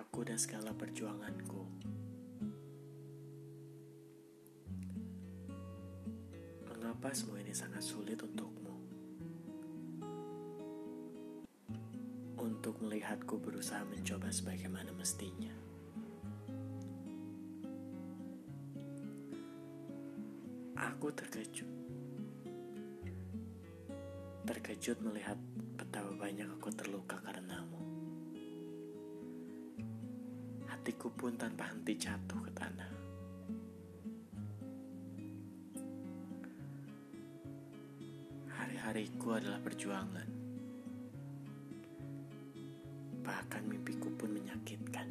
aku dan segala perjuanganku. Mengapa semua ini sangat sulit untukmu? Untuk melihatku berusaha mencoba sebagaimana mestinya. Aku terkejut. Terkejut melihat betapa banyak aku terluka karenamu. Hatiku pun tanpa henti jatuh ke tanah. Hari-hariku adalah perjuangan. Bahkan mimpiku pun menyakitkan.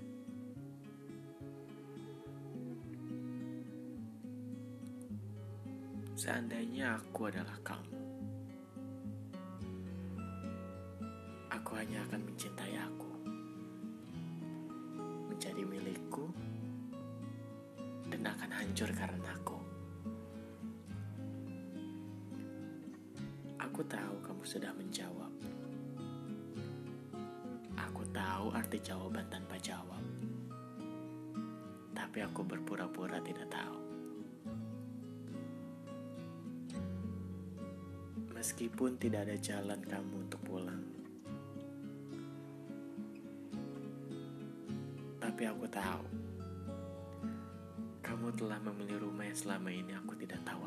Seandainya aku adalah kamu, aku hanya akan mencintai aku, hancur karena aku. Aku tahu kamu sudah menjawab. Aku tahu arti jawaban tanpa jawab. Tapi aku berpura-pura tidak tahu. Meskipun tidak ada jalan kamu untuk pulang. Tapi aku tahu. Telah memilih rumah yang selama ini aku tidak tahu.